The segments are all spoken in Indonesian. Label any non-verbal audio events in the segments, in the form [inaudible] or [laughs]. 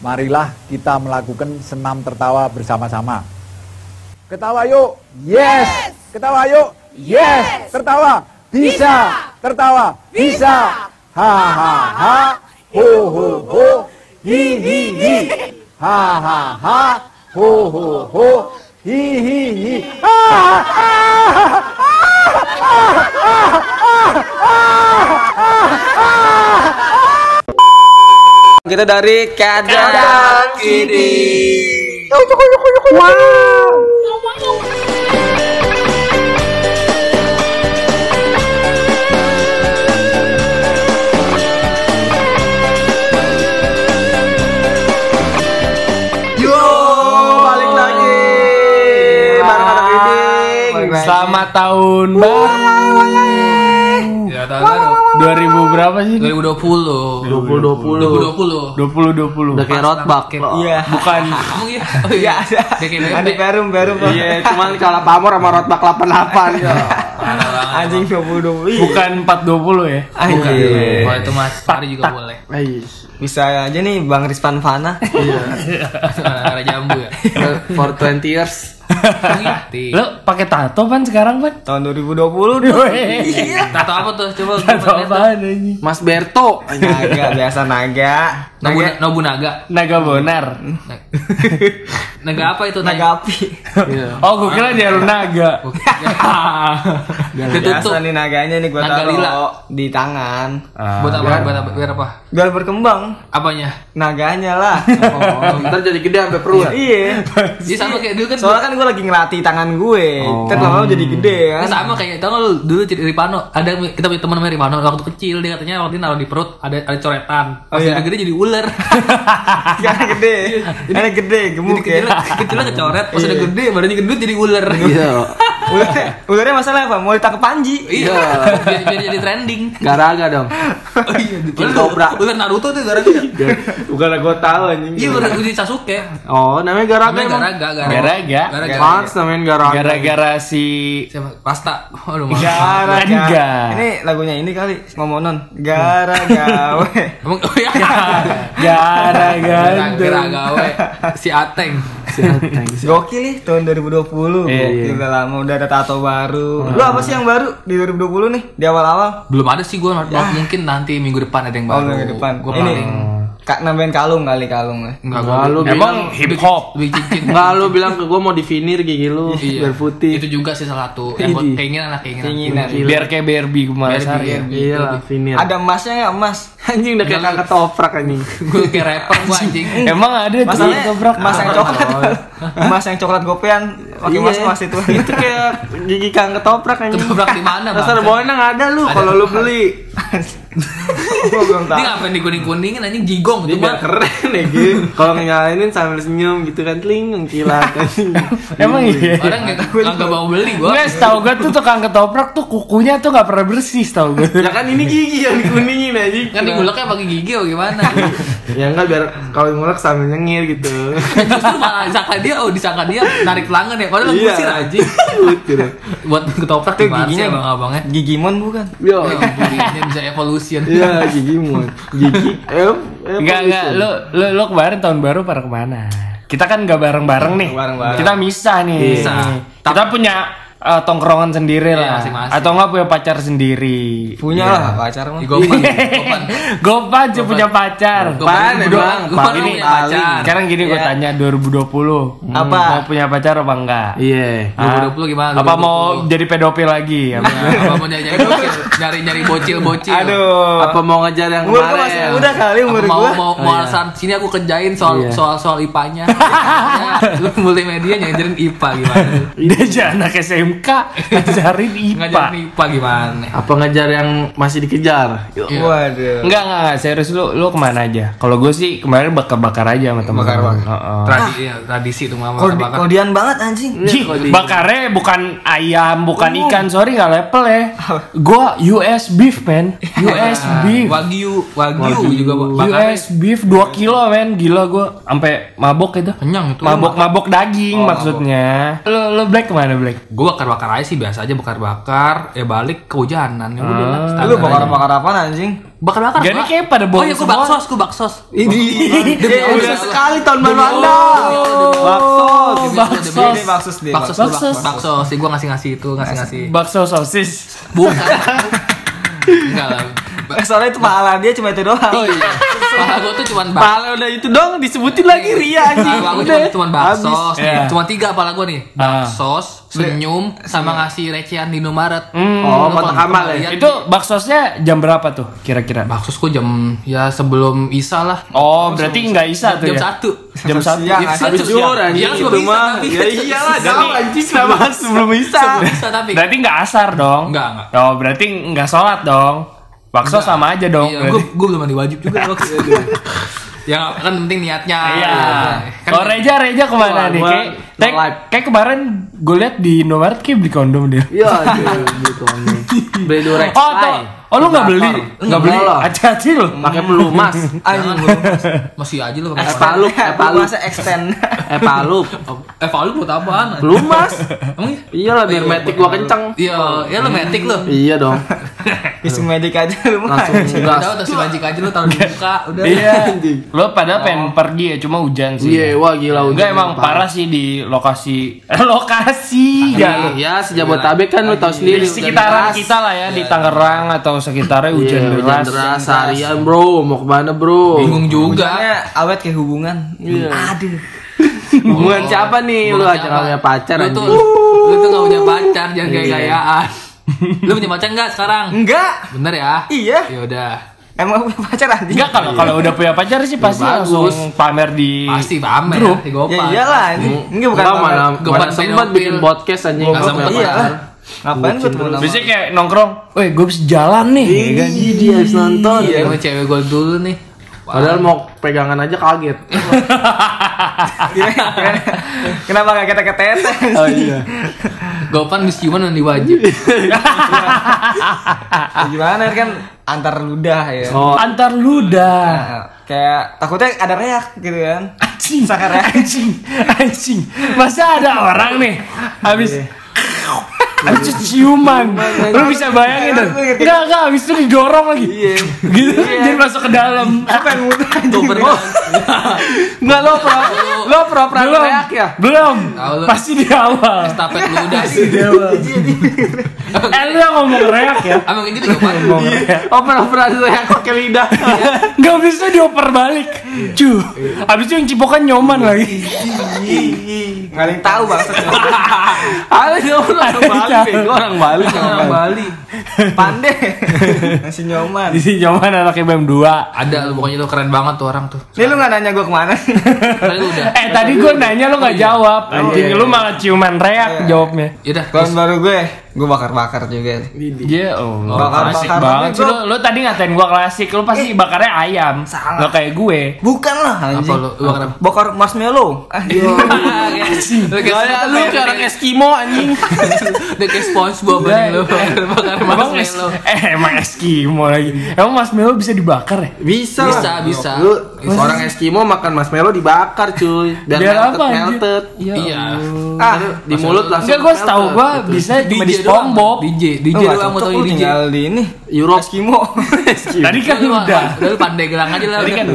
marilah kita melakukan senam tertawa bersama-sama. Ketawa yuk, yes. Ketawa yuk, yes. Tertawa, bisa. Tertawa, bisa. Ha ha ha, ho ho ho, hi hi hi. Ha ha ha, ho ho ho, hi hi hi. Ha ha ha. Kita dari kadang ini. Yo, balik lagi. Bareng anak ini. Selamat tahun baru. Berapa sih? 2020 2020. 2020 2020. Udah kayak roadblock. Iya. Bukan Emang [laughs] iya? Oh iya [laughs] ada Ada perum, perum. Iya, cuman kalah pamor sama roadblock 88. Anjing 2020. Bukan 420 ya. Anjing. Kalau itu mas Pari juga boleh Bisa aja nih Bang Rizpan Fana. [laughs] Gara jambu ya For 20 years. Lo pakai tato pan sekarang pan? Tahun 2020 tuh. Iya. Tato apa tuh? Coba Tato apaan ini? Mas Berto. Naga biasa naga. Nobu, Naga, Nobunaga Naga bonar. Nag- Naga apa itu? naga api. Oh, gue kira dia lu naga. [laughs] Ketutup Biasa nih naganya nih gua Naga lila. taruh di tangan. Buat apa? Buat apa? Biar apa? Biar berkembang Apanya? naganya lah. Oh, ntar jadi gede sampai perut. Iya. Iya sama kayak dulu kan Soalnya kan gue lagi ngelatih tangan gue. Ntar lama-lama jadi gede Ini kan. sama kayak tau gak lu dulu cerita Ripano ada kita punya teman namanya Ripano waktu kecil dia katanya waktu itu naruh di perut ada ada coretan pas Oh, iya. gede jadi ular Sekarang [laughs] gede. Ini gede, jadi gemuk kecil ya. kecilnya kecoret pas udah gede badannya gendut jadi ular Iya. [laughs] Ularnya, ularnya masalah apa? Mau ditangkap Panji. iya [laughs] biar, biar jadi trending Garaga dong. oh iya Cobra. ular Naruto tuh gara-gara Bukan gue tahu anjing. iya ular udah Sasuke Oh, namanya Garaga namanya emang. garaga Garaga. garaga namanya Garaga. Gara-gara si siapa pasta aduh maaf Garaga. Ini lagunya ini kali ngomonon. Garaga. [laughs] emang oh iya gara-gara garaga we si Ateng Gokil nih tahun 2020. Iya, Gokil udah lama udah ada tato baru. Lu apa sih yang baru di 2020 nih? Di awal-awal? belum ada sih gue mungkin nanti minggu depan ada yang Oh, baru minggu depan. gue paling Kak nambahin kalung kali kalung. Enggak, Enggak, gua- lu Emang hip hop. Enggak lu bilang ke gua mau divinir gigi lu Iya. biar putih. Itu juga sih salah satu yang buat Idi. keinginan lah keinginan. Keinginan. biar kayak Barbie. Barbie. Iya lah, vinir. Ada emasnya nggak emas? anjing udah kayak kakak toprak anjing. Gue kayak rapper gua anjing. Emang ada tuh Masalahnya ketoprak. emas yang coklat. emas yang coklat gopean pakai Iya. emas emas itu. [laughs] Itu kayak gigi kakak ketoprak anjing. Ketoprak di mana, Bang? Dasar bohong ada lu kalau lu beli. [laughs] Gua belum Ini tahu. ngapain dikuning-kuningin anjing jigong Dia itu biar mah. keren ya gitu. Kalau nyalainin sambil senyum gitu kan teling kilat [laughs] anjing. Emang iya. Orang nggak nggak mau beli gua. Enggak, setahu gue tuh tukang ketoprak tuh kukunya tuh gak pernah bersih setahu gue. Ya kan ini gigi yang dikuningin anjing. Kan diguleknya pakai gigi atau gimana? [laughs] Ya enggak biar kalau ngulek sambil nyengir gitu. [laughs] Justru malah disangka dia, oh disangka dia narik pelanggan ya. Padahal Iya. ngusir anjing. Gitu. Buat ketoprak sih giginya abang-abangnya? Gigimon bukan? Yo. Ya, giginya bisa evolution. Iya gigi mon. Gigi. Eh, Enggak, enggak. Lu, lu, lu kemarin tahun baru pada ke mana? Kita kan gak bareng-bareng nih. Bareng-bareng. Kita misah nih. Misah. Kita punya eh, tongkrongan sendiri Iya, lah. masing-masing. Atau enggak punya pacar sendiri. Punya Iya. lah pacar mah. Gopan, [laughs] Gopan. Gopan punya pacar. Gopan, Pan, Gopan, Ini punya pacar. Sekarang gini gue Iya. tanya 2020. Apa? Mau punya pacar apa enggak? Iya. Ah, 2020 gimana? Apa 2020? mau jadi pedofil lagi? Apa? Apa mau nyari nyari [laughs] bocil, nyari nyari bocil bocil. Aduh. Apa mau ngejar yang Umur gua masih kemarin? muda kali umur Apa mau mau mau alasan sini aku kerjain soal Iya. soal soal IPA-nya. [laughs] ya, lu multimedia ngajarin IPA gimana? Dia aja anak SMK [laughs] ngajarin IPA. Ngajarin IPA gimana? Apa ngejar yang masih dikejar? Yo. Iya. Waduh. Enggak, enggak, enggak, serius lu lu ke mana aja? Kalau gue sih kemarin bakar-bakar aja sama temen Bakar-bakar. Heeh. Tradisi ya, tradisi itu mama Kode- bakar. Kodian banget anjing. Ji, bakarnya bukan ayam, bukan ikan, sorry nggak level ya. Gua US beef man, US [laughs] beef, Wagyu, wagyu, juga bakar. US beef 2 kilo men, gila gua sampai mabok itu. Kenyang itu. Mabok-mabok daging Oh, maksudnya. Lu lu black ke mana black? Gua bakar-bakar aja sih biasa aja bakar-bakar. Ya balik kehujanan. Ya udah lah. Lu aja. bakar-bakar apa anjing? Bakar-bakar. Jadi Pak. kayak pada Oh bohong iya, gue semua. baksos, gue baksos. Ini Demi Allah. udah sekali tahun baru Anda. Allah. Bakso, Demi Allah, baksos. demi Allah. Ini baksos dia. Baksos, Baksos. baksos. Baksos, sih gue ngasih-ngasih itu, ngasih-ngasih. Bakso sosis. Bukan. [laughs] Enggak lah. Eh, Soalnya itu pahala dia cuma itu doang. Oh iya. Pahala gue tuh cuman bakso. Pala udah itu dong disebutin lagi Ria anjing. Pahala gue cuma, cuman bakso. Iya. Cuma tiga pahala gue nih. Ah. Baksos, senyum, sama ngasih recehan di Indomaret. Oh, Lu kotak amal ya. Itu baksosnya jam berapa tuh kira-kira? Baksos gue jam ya sebelum Isa lah. Oh, berarti nggak isa tuh jam ya? satu. Jam satu. Jam Habis satu. zuhur Iya, anjing sebelum itu Isa, mah. Ya iyalah, jauh anjing sebelum tapi. Berarti nggak asar dong? Nggak, nggak. Oh, berarti nggak sholat dong? Bakso sama aja dong. Iya, gue gue belum mandi wajib juga [laughs] waktu itu. Ya kan penting niatnya. Iya. Kan Kalau Reja, Reja ke mana Wah, nih? gua Kayak, kayak, kayak kemarin gue liat di Indomaret kayak beli kondom dia. Iya, [laughs] gitu anjing. Beli durex. Oh, tuh. Oh, lu nggak beli? Nggak beli? Lah. Hati-hati lu. [laughs] Pakai pelumas. [laughs] Anjing belum. Masih aja lu pakai Epalup, epalup. Masa extend. Epalup. Eh, Palu [laughs] buat apaan? Pelumas. Emang iya? Iyalah biar Oh, iya, metik gua Palu. kenceng. Iya, ya lu metik lu. Iya dong. Visum medik aja lu mah. Langsung Udah gas. tahu tas magic aja lu taruh di muka, udah. Iya. Lo padahal pengen pergi ya, cuma hujan sih. Iya, wah gila udah. Enggak emang parah sih di lokasi lokasi ya. Ya, sejabotabek kan lu tahu sendiri. Di sekitaran kita lah ya di Tangerang atau sekitarnya hujan Iya, hujan deras. deras harian, Bro. Mau ke mana, Bro? Bingung juga. Hujannya awet kayak hubungan. Iya. Hubungan siapa nih? Lu aja nggak punya pacar Lu tuh lu tuh gak punya pacar, jangan gaya-gayaan. [laughs] Lu punya pacar enggak sekarang? Enggak. Bener ya? Iya. Ya udah. Emang punya pacar anjing. Enggak kalau kalau udah punya pacar sih pasti bagus. langsung pamer di Pasti pamer grup. di gopal. Ya iyalah anjing. Enggak bukan Enggak pamer. mana mana sempat bikin podcast anjing. Nggak nggak punya sempet. Iya. Ngapain gue temen sama Biasanya kayak nongkrong, "Weh, gue bisa jalan nih." ya kan? Dia habis nonton. Iya, sama cewek gue dulu nih. Padahal mau pegangan aja kaget. [laughs] Kenapa gak kita ketete? Oh iya. Gopan bis ciuman mandi wajib. [laughs] Gimana kan antar ludah ya. Oh, Antar ludah. Nah, kayak takutnya ada reak gitu kan. Anjing, Sakar anjing, anjing. Masa ada orang nih habis Habis itu ciuman Lu bisa bayangin tuh Enggak, enggak, habis itu didorong lagi. Gitu, jadi masuk ke dalam. Apa yang mudah anjing? Enggak lo pro lo pro pro Belum, teriak ya. belum. Pasti di awal. Estafet lu udah sih. Eh, lu yang ngomong reak ya? Emang gitu Gopan? Ngomong reak Oper oper teriak pakai lidah. Enggak bisa dioper balik. Cuh Habis itu yang cipokan nyoman lagi. Gak ada yang tahu maksudnya. [laughs] Ada orang Bali, bego orang Bali. Orang Bali. Pandai. Masih nyoman. Di sini nyoman anaknya BM 2 Ada lu pokoknya lu keren banget tuh orang tuh. Ini lu gak nanya gue ke mana? Tadi lu udah. Eh tadi gue nanya lu gak jawab Anjing iya, lu malah ciuman reak jawabnya Yaudah. Tahun baru gue, gue bakar-bakar juga. Iya, oh, Bakar- klasik bakar banget gua- Lu, lu tadi ngatain gua klasik, lu pasti bakarnya ayam. salah. Gak kayak gue. Bukan lah anjing. Apa lu? Lu bakar apa? Bakar marshmallow. Ah, Lu [laughs] kayak Kayak lu kayak orang Eskimo anjing. [laughs] Udah kayak SpongeBob anjing lu. Bakar Emang es, marshmallow. eh emang Eskimo lagi. Emang marshmallow bisa dibakar ya? Bisa, Bisa, bisa. Lu orang Eskimo makan marshmallow dibakar cuy. Biar, Biar melted, apa, melted. Ya Iya. Ah, Di mulut langsung. Enggak, gua setahu melted. gua bisa cuma di. SpongeBob. DJ, DJ Lu gak doang lu DJ. tinggal di ini. Europe. [laughs] Eskimo. Tadi kan mah- udah. Udah lu pandai gelang aja lah. Tadi kan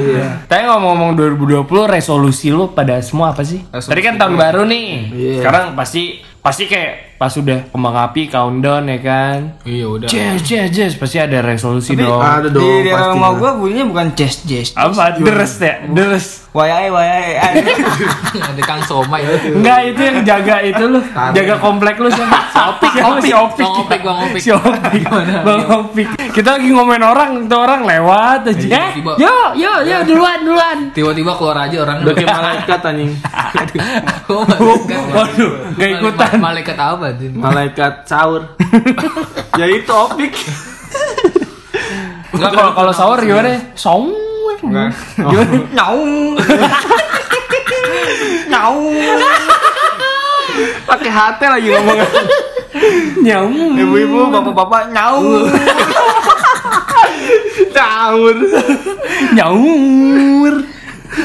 Tapi ngomong-ngomong 2020 resolusi lu pada semua apa sih? Resolusi Tadi kan tahun baru nih. Iya. Sekarang pasti pasti kayak pas udah kembang api countdown ya kan. Iya udah. Jazz, jazz, jazz pasti ada resolusi dong. ada dong. Di daerah pastinya. rumah gue bunyinya bukan jazz jazz. apa? Deres ya? Deres. Wayai wayai. [laughs] Ada Kang Somai. Enggak, itu yang jaga itu lu. [laughs] Jaga komplek lu siapa? [laughs] Opik, siapa si Opik? Bang Opik, Bang Opik. Si Opik. Bang Opik. Kita lagi ngomongin orang, itu orang lewat aja. Eh, tiba-tiba. yo, yo, yo, duluan, duluan. Tiba-tiba keluar aja orang. Udah kayak malaikat anjing. Waduh, gak ikutan. Ma- Malaikat apa anjing? Malaikat sahur. [laughs] ya itu opik. Enggak kalau kalau sahur gimana? Song. Gimana? [laughs] Nyaung. Pakai hati lagi ngomongnya. Nyaung. Ibu-ibu, bapak-bapak nyaung. Sahur. Nyaur.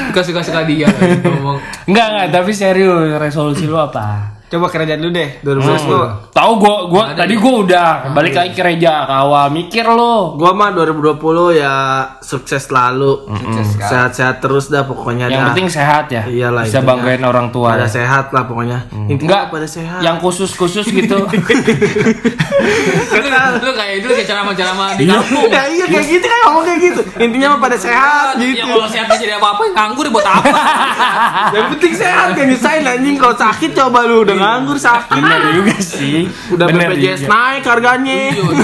Suka-suka suka dia ngomong. Enggak, enggak, tapi serius resolusi lu apa? Coba kerja dulu deh. 2010. Tahu gua gua tadi gua udah balik lagi ke Reja ke awal mikir lo. Gua mah 2020 ya sukses selalu. Sehat-sehat terus dah pokoknya Yang dah. penting sehat ya. Iyalah, Bisa intinya. banggain orang tua. pada ya. sehat lah pokoknya. Intinya Enggak pada sehat. Yang khusus-khusus gitu. [laughs] lu, lu kayak itu kayak ceramah-ceramah di kampung. ya iya kayak gitu kan ngomong kayak gitu. Intinya mah pada sehat Ya gitu. kalau sehat jadi apa-apa nganggur buat apa? [laughs] Yang penting sehat kan nyusahin anjing kalau sakit coba lu udah nganggur sakit. Bener juga sih. Udah Bener BPJS juga. naik harganya.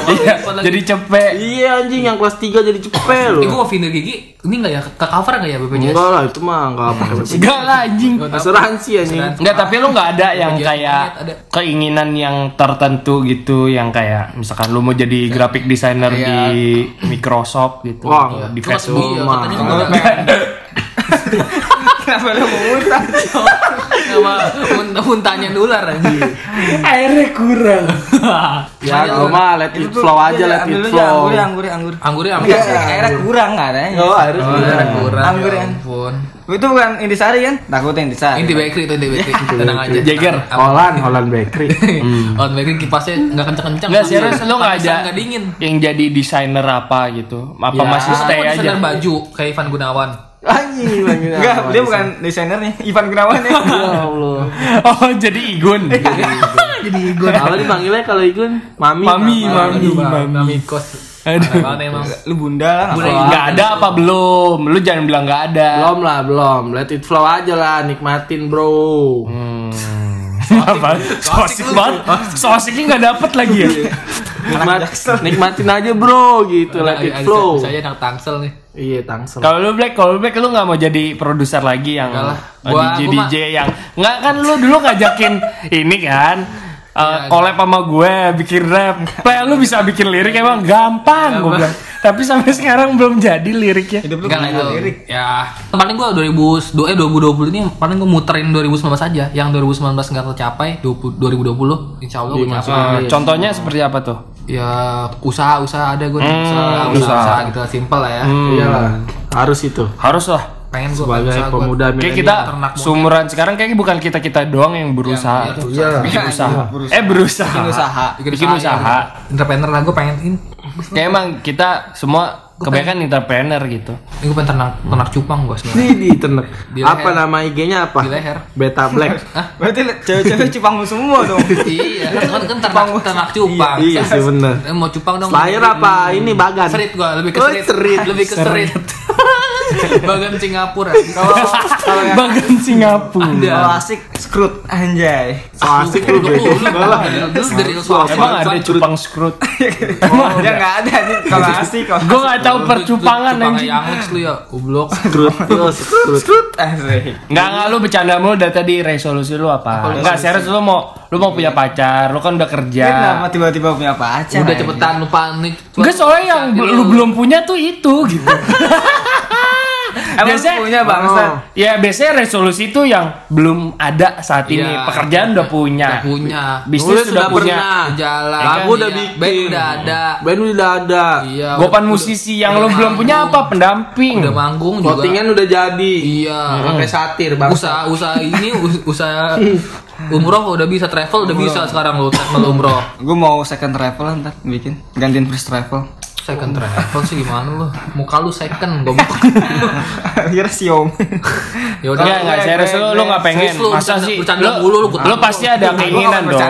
Iya, jadi cepet. Iya anjing yang kelas 3 jadi cepet lu. Eh gua mau Vinder Gigi ini enggak ya ke cover enggak ya BPJS? Enggak lah itu mah enggak pakai BPJS. [laughs] Enggak lah anjing. Asuransi anjing. Enggak, tapi lu nggak ada yang kayak keinginan yang tertentu gitu yang kayak misalkan lu mau jadi graphic designer Iya. di Microsoft gitu Wah, di Facebook. iya, katanya enggak [laughs] [laughs] Kenapa lu mau muntah muntahnya dolar anjing. [laughs] Airnya kurang. Ya gua mah let it flow aja let it flow. Anggur, anggur, anggur. Anggurnya Enggak anggur. sih, airnya kurang nggak ada. Oh, harus Oh, ada kurang. Anggur ya ya. ampun. Itu bukan Intisari kan? Takutnya Intisari. Inti bakery itu inti bakery. Tenang aja. Jagger. Holland, Holland Bakery. [laughs] Oh, bakery kipasnya enggak kenceng-kenceng. Enggak serius lu nggak ada nggak dingin. yang jadi designer apa gitu. Apa Ya. masih stay aja? desainer baju kayak Ivan Gunawan. Anjing lagi. Enggak, dia bukan desainernya. Ivan Gunawan ya. [laughs] Ya Allah. Oh, jadi Igun. Jadi gue Kalau dipanggilnya kalau Igun, Mami. Mami, mami, mami mami. kos. Aduh. Emang. Lu bunda lah. Bunda? Nggak ada apa belum? Lu jangan bilang nggak ada. Belum lah, belum. Let it flow aja lah, nikmatin bro. Apa? So asik banget. So asiknya nggak dapet lagi ya. Nikmat, nikmatin aja bro, gitu. Let it flow. Saya anak tangsel nih. Iya, tangsel. Kalau lu Black, kalau lu Black lu nggak mau jadi produser lagi yang Enggak lah. eh, Gua- DJ gua mah- DJ yang nggak kan lu dulu ngajakin [laughs] ini kan eh, collab sama gue bikin rap. Play lu bisa bikin lirik emang gampang gue bilang. Tapi sampai sekarang belum jadi liriknya. Hidup lu itu. lirik. Ya, paling gua 2000 eh 2020 ini paling gua muterin 2019 aja. Yang 2019 enggak tercapai, 20 2020 insya Allah gua capai. Eh, contohnya seperti apa tuh? Ya usaha-usaha ada gua nih. usaha, usaha. usaha, gitu simple lah ya. Iyalah, harus itu. Harus lah. Pengen gua Sebagai usaha pemuda Kayak kita sumuran sekarang kayak bukan kita kita doang yang berusaha. Yang- tuh. Iya. Bikin usaha. Eh berusaha. Bikin usaha. Bikin usaha. gitu. Entrepreneur lah gua pengen ini. Kayak emang kita semua kebanyakan entrepreneur gitu. Ini pengen ternak ternak cupang gua sebenarnya. Ini [laughs] di tenek. Di Apa nama IG-nya apa? Di leher. Beta Black. [laughs] Berarti cewek-cewek cupang semua dong. [laughs] iya, kan kan ternak ternak cupang. Iya sih bener. Eh, mau cupang dong. Slayer apa? Ini Bagan. Street gua lebih ke Oh, street. Lebih ke street. Bagan Singapura. Bagan Singapura. Kalau asik scrut anjay. So asik lu dulu dulu dari. Emang ada cupang scrut? Emang dia enggak ada nih kalau asik kok. Gue gak tahu percupangan anjing. anjing. Yang Lex lu ya, goblok. Scrut terus, scrut. Scrut asik. Enggak enggak lu bercanda mulu dari tadi resolusi lu apa? Enggak serius lu mau lu mau punya pacar, lu kan udah kerja. Kenapa tiba-tiba punya pacar? Udah anjing? cepetan lu panik. Enggak soalnya yang lu belum punya tuh itu gitu. [laughs] [laughs] Emang Biasanya- punya bangsa. Ya biasanya resolusi itu yang belum ada saat ini. Iya. Pekerjaan udah punya. Udah punya. Bisnis Nulis sudah udah punya. Jalan. Lagu udah Iya. bikin. Band udah ada. Band udah ada. Iya. Gopan udah- musisi yang udah lu belum punya apa? Pendamping. Udah manggung juga. Votingan udah jadi. Iya. Pakai satir bang. Usaha usaha ini us- usaha umroh udah bisa travel udah bisa sekarang lo travel umroh. Gue mau second travel ntar bikin gantiin first travel. Second travel sih gimana lu? Muka lu second goblok. [laughs] Kira siom. Ya udah. Enggak, enggak serius lu lu enggak pengen. Lu, Masa bercanda- sih? bercanda Lu, mulu lu, lu pasti ada keinginan dong.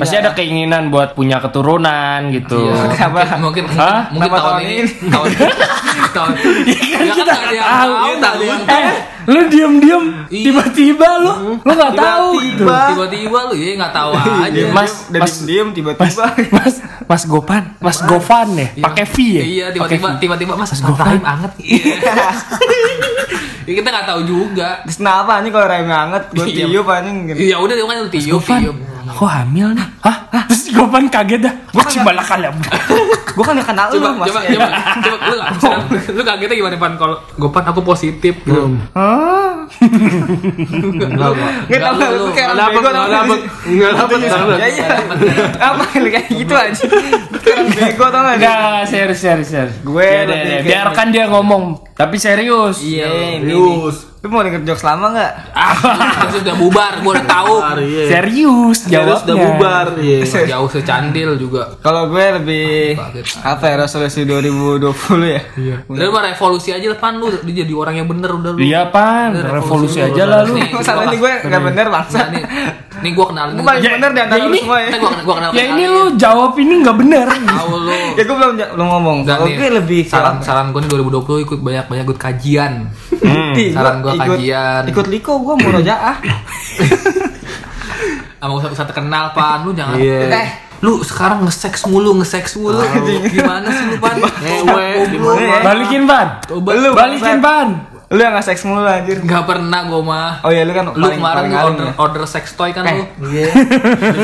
Pasti ada keinginan buat punya keturunan gitu. Iya, Kenapa? mungkin mungkin Hah? mungkin Kenapa tahun tahun ini ini? tahun [laughs] tahun Iya kan Ya kita nggak ada yang tahu. Lu diem-diem Iya. tiba-tiba lu lu nggak tahu gitu. tiba-tiba lu ya nggak tahu aja. Mas, Udah mas, diem mas, tiba-tiba. mas, mas Gopan, mas Govan ya, Iya. pakai V ya? Iya, tiba-tiba tiba-tiba Mas anget. Iya. [laughs] Ya, kita nggak tahu juga. Terus kenapa nih kalau rahim anget? Gue Iya. tiup anjing. Iya udah dia kan lu tiup tiup. Aku hamil nih. Hah? Terus Govan kaget dah. Gua cuma lah kalian. Gue kan gak kenal lu Coba mas. coba coba coba lu nggak [laughs] lu kagetnya gimana pan kalau Gopan aku positif gitu. Gak tau Nggak, lu- lu kayak Nggak orang dapet, bego nggak tau dapet. Nggak dapet, nggak dapet. Ya iya. Apa lu kayak gitu aja. Lu kayak orang bego tau gak? Enggak, serius, serius, serius. Gue Ya, lebih deh, kayak- biarkan dia ngomong, tapi serius. Iya, ini. Serius. Lu mau denger jokes lama nggak? Ah, sudah bubar, gua udah tahu. Iya. Serius jawabnya. udah bubar. Iya. [laughs] Nggak Jauh secandil juga. Kalau gue lebih apa ya resolusi 2020 ya? Iya. Udah mah revolusi aja lah pan lu dia jadi orang yang bener udah lu. Iya pan, Udah, revolusi lu. aja lah lu. Nih, Masalah ini gue nggak bener bangsa. Nah, nih, nih gua kenalin. Gue paling bener di antara ya lu semua ya. Nih, gua, Ya ini lu jawab ini nggak bener. tahu lu. Ya gue belum belum ngomong. Kalau nih, gue lebih saran saran gue nih 2020 ikut banyak banyak ikut kajian. Ih, saran gua ikut- kajian. Ikut liko gue mau rojaah. [laughs] Sama usah usah terkenal pan lu jangan. Iya. Eh, lu sekarang nge-sex mulu, nge-sex mulu. [laughs] Gimana sih lu pan? [laughs] Ngewe, ya? Balikin pan. Lu Balikin pan. Lu yang nggak seks mulu anjir. Nggak pernah gua mah. Oh iya lu kan Lu paling- kemarin paling order ya. order sex toy kan lu. Iya.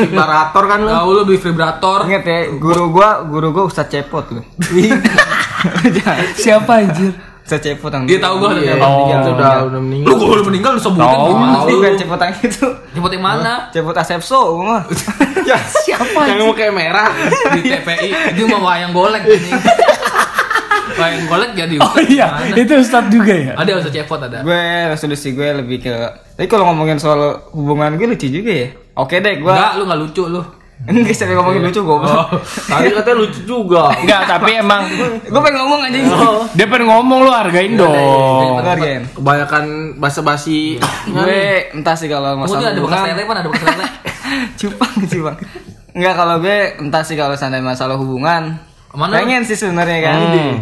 Vibrator kan lu. Tahu lu beli vibrator. Ingat ya, guru gua, guru gua Ustaz Cepot lu. Siapa anjir? Ustaz Cepot yang Dia tahu gua Iya, ada Oh. itu udah udah meninggal. Lu gua udah meninggal lu sebutin Tahu. kan Cepot yang itu. Nyebut yang mana? Cepot Asepso gua mah. [laughs] Ya, siapa? Yang mau kayak merah. Di TPI. Dia mau wayang golek ini. Wayang golek jadi Oh iya, Mana? itu Ustadz juga ya. Ada usah cepot ada. gue resolusi gue lebih ke tapi kalau ngomongin soal hubungan gue lucu juga ya oke deh gue Enggak, lu enggak lucu lu. Enggak sampai ngomongin lucu gue Tadi katanya lucu juga. Enggak, tapi emang gue pengen ngomong aja dia pengen ngomong lu hargain dong. Hargain. Kebanyakan basa-basi. gue entah sih kalau masalah ada bekas lele kan ada bekas lele. cupang cupang enggak kalau gue entah sih kalau seandainya masalah hubungan Mana? pengen sih sebenarnya kan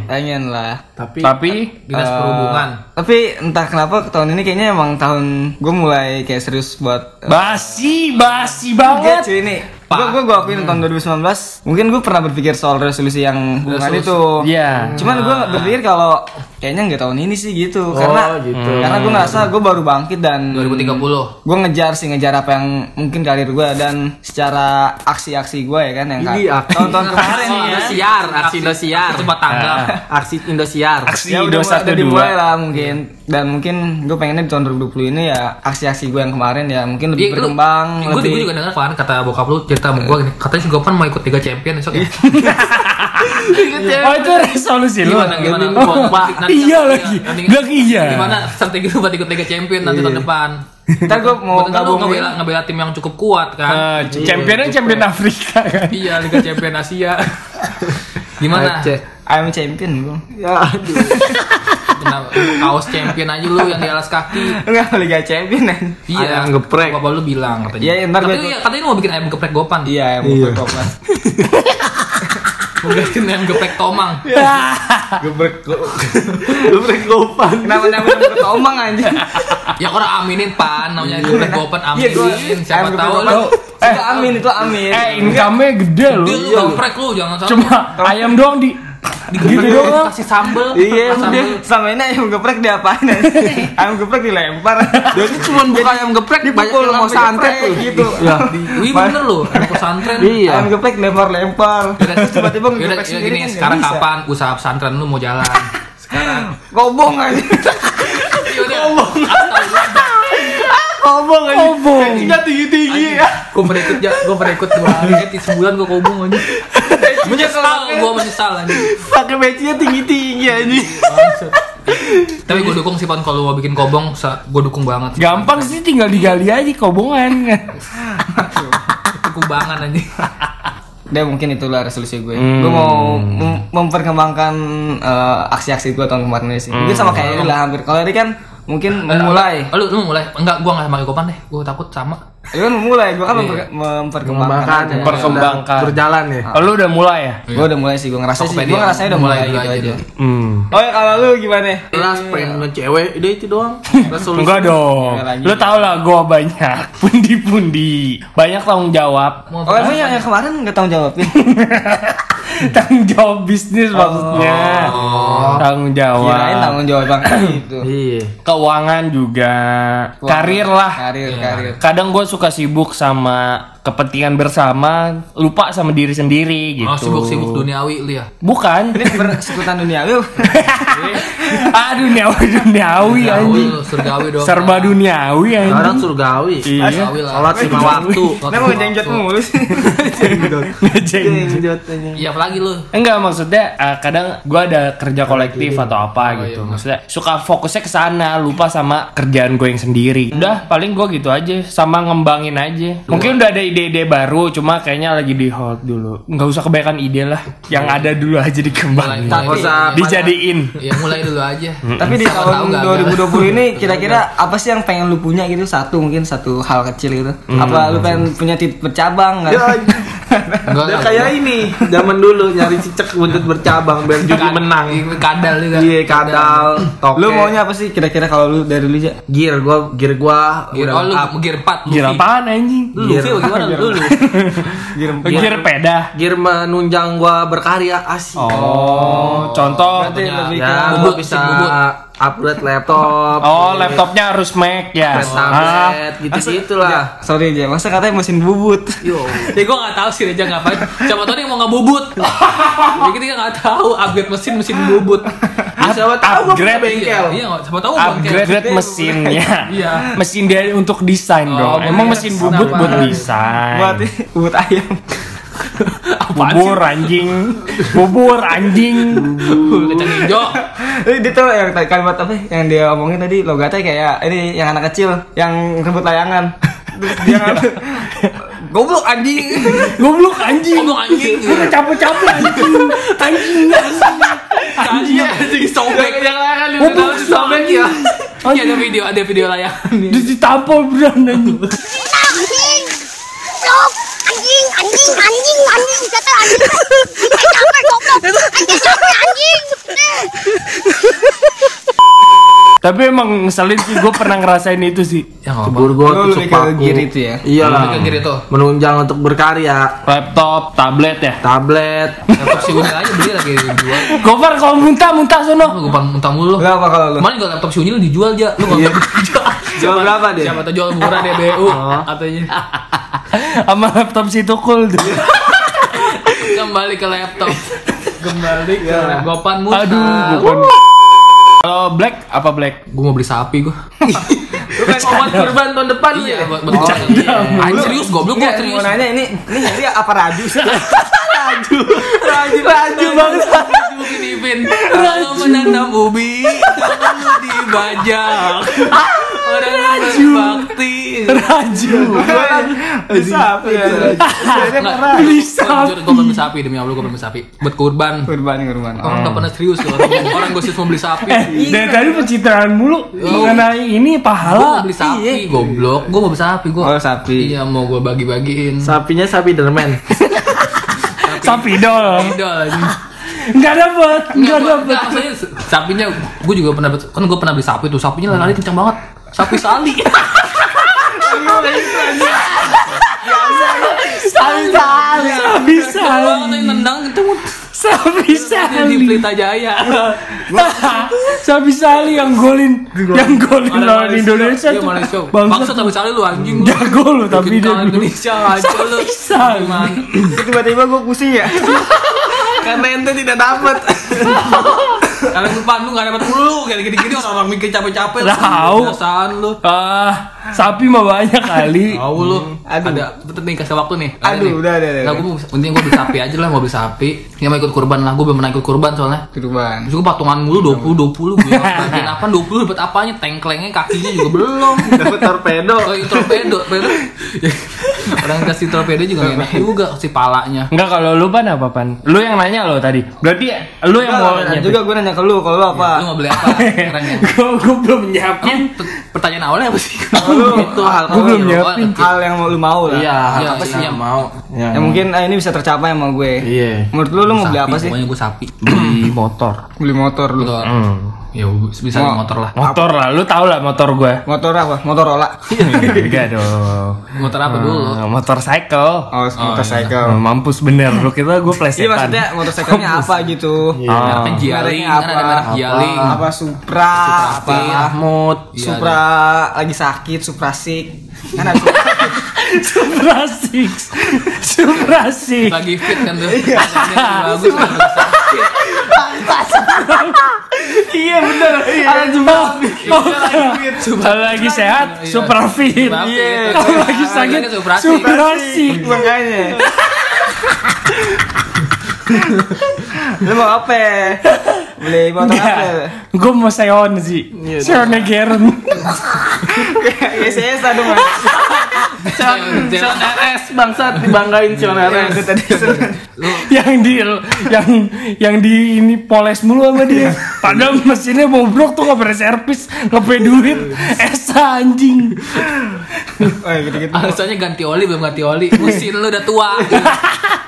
pengen lah Tapi Tapi Dinas Eh, perhubungan. tapi entah kenapa tahun ini kayaknya emang tahun gue mulai kayak serius buat eh, basi, basi Enggak banget. cuy ini Gue gue gue akuin tahun 2019 Mungkin gue pernah berpikir soal resolusi yang hubungan Resolusi. itu Iya. Cuman gue berpikir kalau Kayaknya nggak tahun ini sih gitu Karena gitu. Karena gue ngerasa gue baru bangkit dan 2030. Gue ngejar sih ngejar apa yang mungkin karir gue Dan secara aksi-aksi gue ya kan Yang Ini ka- aksi. tahun-tahun kemarin ya Indosiar, aksi Indosiar. Tempat tangga. Aksi Indosiar. Aksi Ya udah, udah dimulai lah mungkin Dan mungkin gue pengennya di tahun 2020 ini ya Aksi-aksi gue yang kemarin ya mungkin lebih lu- berkembang Gue Lebih juga dengar kan kata bokap lu cerita sama gue gini, katanya si Gopan mau ikut Liga Champion besok ya. [laughs] Oh itu resolusi lu. Gimana gimana? Iya lagi. Bilang iya. Gimana strategi lu buat ikut Liga Champion nanti tahun depan? Ntar gue mau kan lu ngebela ngebela tim yang cukup kuat kan? Eh, championnya champion Afrika kan. Iya Liga Champion Asia. [laughs] Gimana? I'm champion gue Ya, aduh. Kenapa? Kaos champion aja lu yang di alas kaki. Enggak Liga Champion kan Iya. Ayam geprek. Bapak lu bilang katanya. Iya, ntar katanya, gua- iya, katanya lu mau bikin ayam geprek Gopan. Iya, yang Iya. mau berkopas. Mau bikin ayam geprek Tomang. [laughs] Gebrek gebrek gopan. Kenapa nyambut ke tomang aja? Ya orang aminin pan namanya geprek Gopan Iya, aminin. Siapa ayam tahu geprek lu. Itu amin, itu amin. Eh, income-nya gede lu geprek lu jangan sampai Cuma ayam doang di gitu doang. kasih sambel. Iya, udah. sambel. Selama ini ayam geprek diapain? [laughs] ayam geprek dilempar. Jadi cuma buka ayam geprek banyak yang mau santet tuh. gitu. Ya. Wih bener lu, anak pesantren. Iya. Ayam geprek dilempar-lempar. Terus tiba-tiba Yaudah, geprek ya sendiri kan sekarang kapan usaha pesantren lu mau jalan? [laughs] Sekarang. Kobong aja. [laughs] Yaudah. Kobong aja. Kobong. Gajinya tinggi-tinggi. Gue pernah ikut ya, gue pernah ikut dua kali, eh, sebulan gue kobong aja. Menyesal, gue menyesal aja. Pakai pecinya tinggi-tinggi aja. Bangsat. Tapi gue dukung sih pan kalau mau bikin kobong, gue dukung banget. Gampang sih tinggal digali aja kobongan kan. Kubangan aja. Udah mungkin itulah resolusi gue. Hmm. Gue mau mem- memperkembangkan eh, aksi-aksi gue tahun kemarin ini sih. Mungkin sama kayak Eri lah hampir. Kalau Eri kan mungkin memulai. Oh, lu, lu mulai? Enggak, gue gak pakai kopan deh. Gue takut sama. Eri kan memulai. Gue kan memper- memperkembangkan. Memperkembangkan. berjalan ya. Oh, lu udah mulai ya? Gue udah mulai sih. Gue ngerasa sih. Gue ngerasanya udah mulai, Mulai gitu aja. Hmm. Oh ya kalau lu gimana? Kelas pengen dengan cewek, udah itu doang. [laughs] Resolusi. Enggak dong. Lagi. Lu tau lah gua banyak [laughs] pundi-pundi, banyak tanggung jawab. Oh emang yang, yang kemarin nggak tanggung jawabin? [laughs] tanggung jawab bisnis maksudnya. Tanggung jawab. Kirain tanggung jawab bang itu. Iya. Keuangan juga, karir lah. Karir, karir. Kadang gue suka sibuk sama kepentingan bersama, lupa sama diri sendiri gitu. Oh, sibuk-sibuk duniawi lu ya. Bukan. Ini persekutuan [laughs] duniawi. [laughs] ah duniawi duniawi Duniawi anjing. surgawi dong. Serba duniawi Orang anjing. surgawi. Iya. Surgawi lah. Sholat lima waktu. Mau ngenjot mulu sih. Aja. Iya apalagi lu? Enggak maksudnya eh, kadang gua ada kerja kolektif atau apa Oh, gitu. iya. Maksudnya suka fokusnya ke sana, lupa sama kerjaan gue yang sendiri. Udah paling gua gitu aja sama ngembangin aja. Mungkin udah ada ide-ide baru cuma kayaknya lagi di hold dulu. Nggak usah kebanyakan ide lah. Yang ada dulu aja dikembangin. Mulai- mulai- usah Dijadiin. Ya mulai dulu aja. Tapi di tahun gagal. 2020 ini [laughs] kira-kira apa sih yang pengen lu punya gitu? Satu mungkin satu hal kecil gitu. Apa lu pengen punya titik bercabang nggak? [laughs] Enggak Udah kayak ini zaman dulu nyari cicak buntut bercabang biar judi menang. Iya, Kadal juga. Iya kadal, toke. Lu maunya apa sih kira-kira kalau lu dari lu aja? gear gua gear gua Gear, udah oh lu gear 4 Gila apaan anjing? Lu Luffy bagaimana lu? Lu. [laughs] Gear peda. Gear menunjang gua berkarya asik. Oh, contoh. Berarti lebih Ya, bisa bubut. Upgrade laptop. Oh, laptopnya harus Mac ya. upgrade Ah, tablet, gitu-gitu lah. Sorry aja, masa katanya mesin bubut. Yo. [laughs] Ya gue gak tahu sih Reja ngapain. Siapa tahu dia mau ngebubut. Jadi [laughs] kita gak tahu upgrade mesin mesin bubut. Ya, siapa tahu upgrade. bengkel. Iya, iya, siapa tahu bangkel. upgrade mesinnya. [laughs] Iya. Mesin dia untuk desain Oh, dong. Emang bener. mesin bubut buat desain. Buat bubut ayam. [laughs] Bubur anjing. Bubur anjing. Kacang hijau. Eh, dia tuh yang tadi kalimat apa yang dia omongin tadi logatnya kayak ini yang anak kecil yang rebut layangan. Terus dia [laughs] ngambil goblok anjing. Goblok anjing. Ngomong anjing. Capek-capek anjing. Anjing. Anjing anjing sobek. Yang layangan di Goblok dalam disobek ya. Iya ada video ada video layangan. Ditampol beneran anjing. anjing goblok anjing anjing anjing anjing kata anjing anjing capek goblok anjing capek anjing Tapi emang ngeselin sih gue pernah ngerasain itu sih. Ya gua Lu tusuk paku. gear itu ya? Iyalah. Ke gear itu. Menunjang untuk berkarya. Laptop, tablet ya. Tablet. Laptop si Unil aja beli lagi dijual. Gopar kalau muntah-muntah sono. Lu gue muntah mulu. Lu apa kalau lu? Kemarin juga laptop si Unil dijual aja. Lu nggak dijual. [laughs] Jual berapa dia? Siapa tahu jual murah deh BU katanya. [laughs] Sama laptop si Tukul tuh. Kembali ke laptop. [laughs] Kembali ke Gopan Musa. Aduh, Gopan. Kalau Black apa Black? Gue mau beli sapi gue. Lu kan obat kurban tahun depan lu Iya, ya? buat buat orang. Anjir serius goblok gue Enggak, serius. mau nanya ini ini jadi apa radu? [laughs] Raju, raju banget. Ini Vin Kalau menanam ubi Jangan lu dibajak [laughs] Orang yang berbakti Raju. Bisa apa ya? Beli sapi. Gue beli sapi demi Allah gue beli sapi. Buat kurban. Kurban kurban. Orang gak pernah serius loh Orang, orang gue mau beli sapi. Eh, dari tadi pencitraan mulu. Mengenai ini Gue mau pahala. beli sapi Goblok. Gue mau beli sapi gue Oh, sapi. Iya mau gue bagi-bagiin. Sapinya sapi derman. Sapi. Dol. Enggak dapat, enggak dapat. Sapinya gue juga pernah kan gue pernah beli sapi tuh. Sapinya lari kencang banget sapi sali [laughs] Sapi sali. yang nendang itu Sapi di sali. Pelita Jaya [laughs] Sapi sali yang golin, yang golin lawan Indonesia Iya, tuh. Bangsa sapi sali lu anjing jago lu tapi dia Indonesia aja lu Sapi sali. Tiba-tiba gue pusing ya. [laughs] Karena ente tidak dapat. Kalian depan lu gak dapat mulu kayak gini-gini orang-orang mikir capek-capek lu. Tahu. Perasaan lu Ah, sapi mah banyak kali. Tahu lu. Ada betul nih kasih waktu nih. Ada Aduh, nih. udah, udah, udah. Gue mau penting gue beli sapi aja lah, mau beli sapi. Yang mau ikut kurban lah, gue belum pernah ikut kurban soalnya. Kurban. Terus gue patungan mulu 20 20 gue bagian apa 20 dapat apanya tengklengnya kakinya juga belum. [laughs] Dapat torpedo. Oh, itu torpedo, torpedo. [laughs] Orang kasih torpedo juga gak enak juga kasih palanya. Enggak kalau lu pan apa pan? Lu yang nanya lo tadi. Berarti lu yang mau nanya. juga gue nanya ke lu kalau lu apa? Lu mau beli apa sekarang ya? [laughs] Gua gua belum nyiapin. Per- pertanyaan awalnya apa sih? Lu [laughs] itu hal Gua belum Oh, nyiapin. hal yang mau lu mau lah. Iya, Iya, apa sih iya. yang mau? Ya. Yang mungkin ah, ini bisa tercapai sama gue. Iya. Menurut lu lu mau beli apa sih? Pokoknya gue sapi. [clears throat] Beli motor. Beli motor lu. Motor. Hmm. Ya bisa Mau- motor lah. Motor lah, lu tau lah motor gua. Motor apa? Motorola. [laughs] Enggak dong. Motor apa dulu? Ah, motor cycle. Oh, motorcycle. Ah, mampus bener lu kita gua Iya plesetan. maksudnya motorcycle-nya apa gitu? Ah. Kan Kan ada apa? merek Jialing. Apa Supra, apa Supra. Mahmud. Iya, Supra lagi sakit, Supra sick. Kan ada [laughs] Supra Six. Supra Six. Lagi fit kan tuh. Iya. Bagus kan. Iya bener. Ada jumlah. Kalau lagi sehat, Iya. Supra Fit. Iya. Kalau lagi sakit, Supra. Supra Six. Makanya. [laughs] Lu mau apa? Beli motor apa? Gue mau Seon sih. Seon Geren. Kayak [laughs] saya dong. Jangan- Sion RS bangsat dibanggain Sion RS. [laughs] yang di yang yang di ini poles mulu sama dia. Padahal mesinnya bobrok tuh nggak pernah servis, nggak punya duit. Esa anjing. Oh, gitu-gitu. Alasannya ganti oli belum ganti oli. Mesin lu udah tua. [laughs]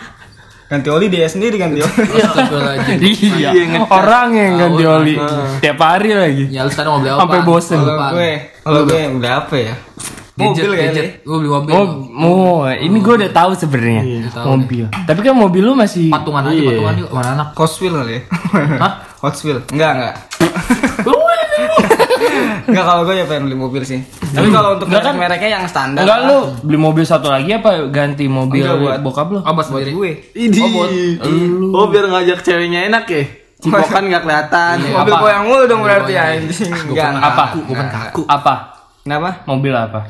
Ganti oli dia sendiri ganti oli. Astagfirullahaladzim. [laughs] Iya, orang yang ganti oli tiap hari lagi. Ya lu sekarang mau beli apa? Sampai bosen. Kalau gue, kalau gue udah apa ya? Mobil kali. Gue beli mobil. Oh, mau ini gue udah tahu sebenarnya tahu mobil. Tapi kan mobil lu masih patungan aja patungan yuk mana anak. Hot Wheel kali ya? Hah? Hot? Enggak, enggak. Enggak kalau gue ya pengen beli mobil sih. Tapi kalau untuk Enggak kan? mereknya yang standar. Enggak lu beli mobil satu lagi apa ganti mobil Enggak, buat- bokap lu? Oh, bos buat sendiri. gue. Idi. Oh, buat Oh, biar ngajak ceweknya enak ya. Cipokan nggak kelihatan. Mobil Apa? goyang mulu dong berarti anjing. Enggak. Apa? pernah kaku. Apa? Kenapa? Mobil apa?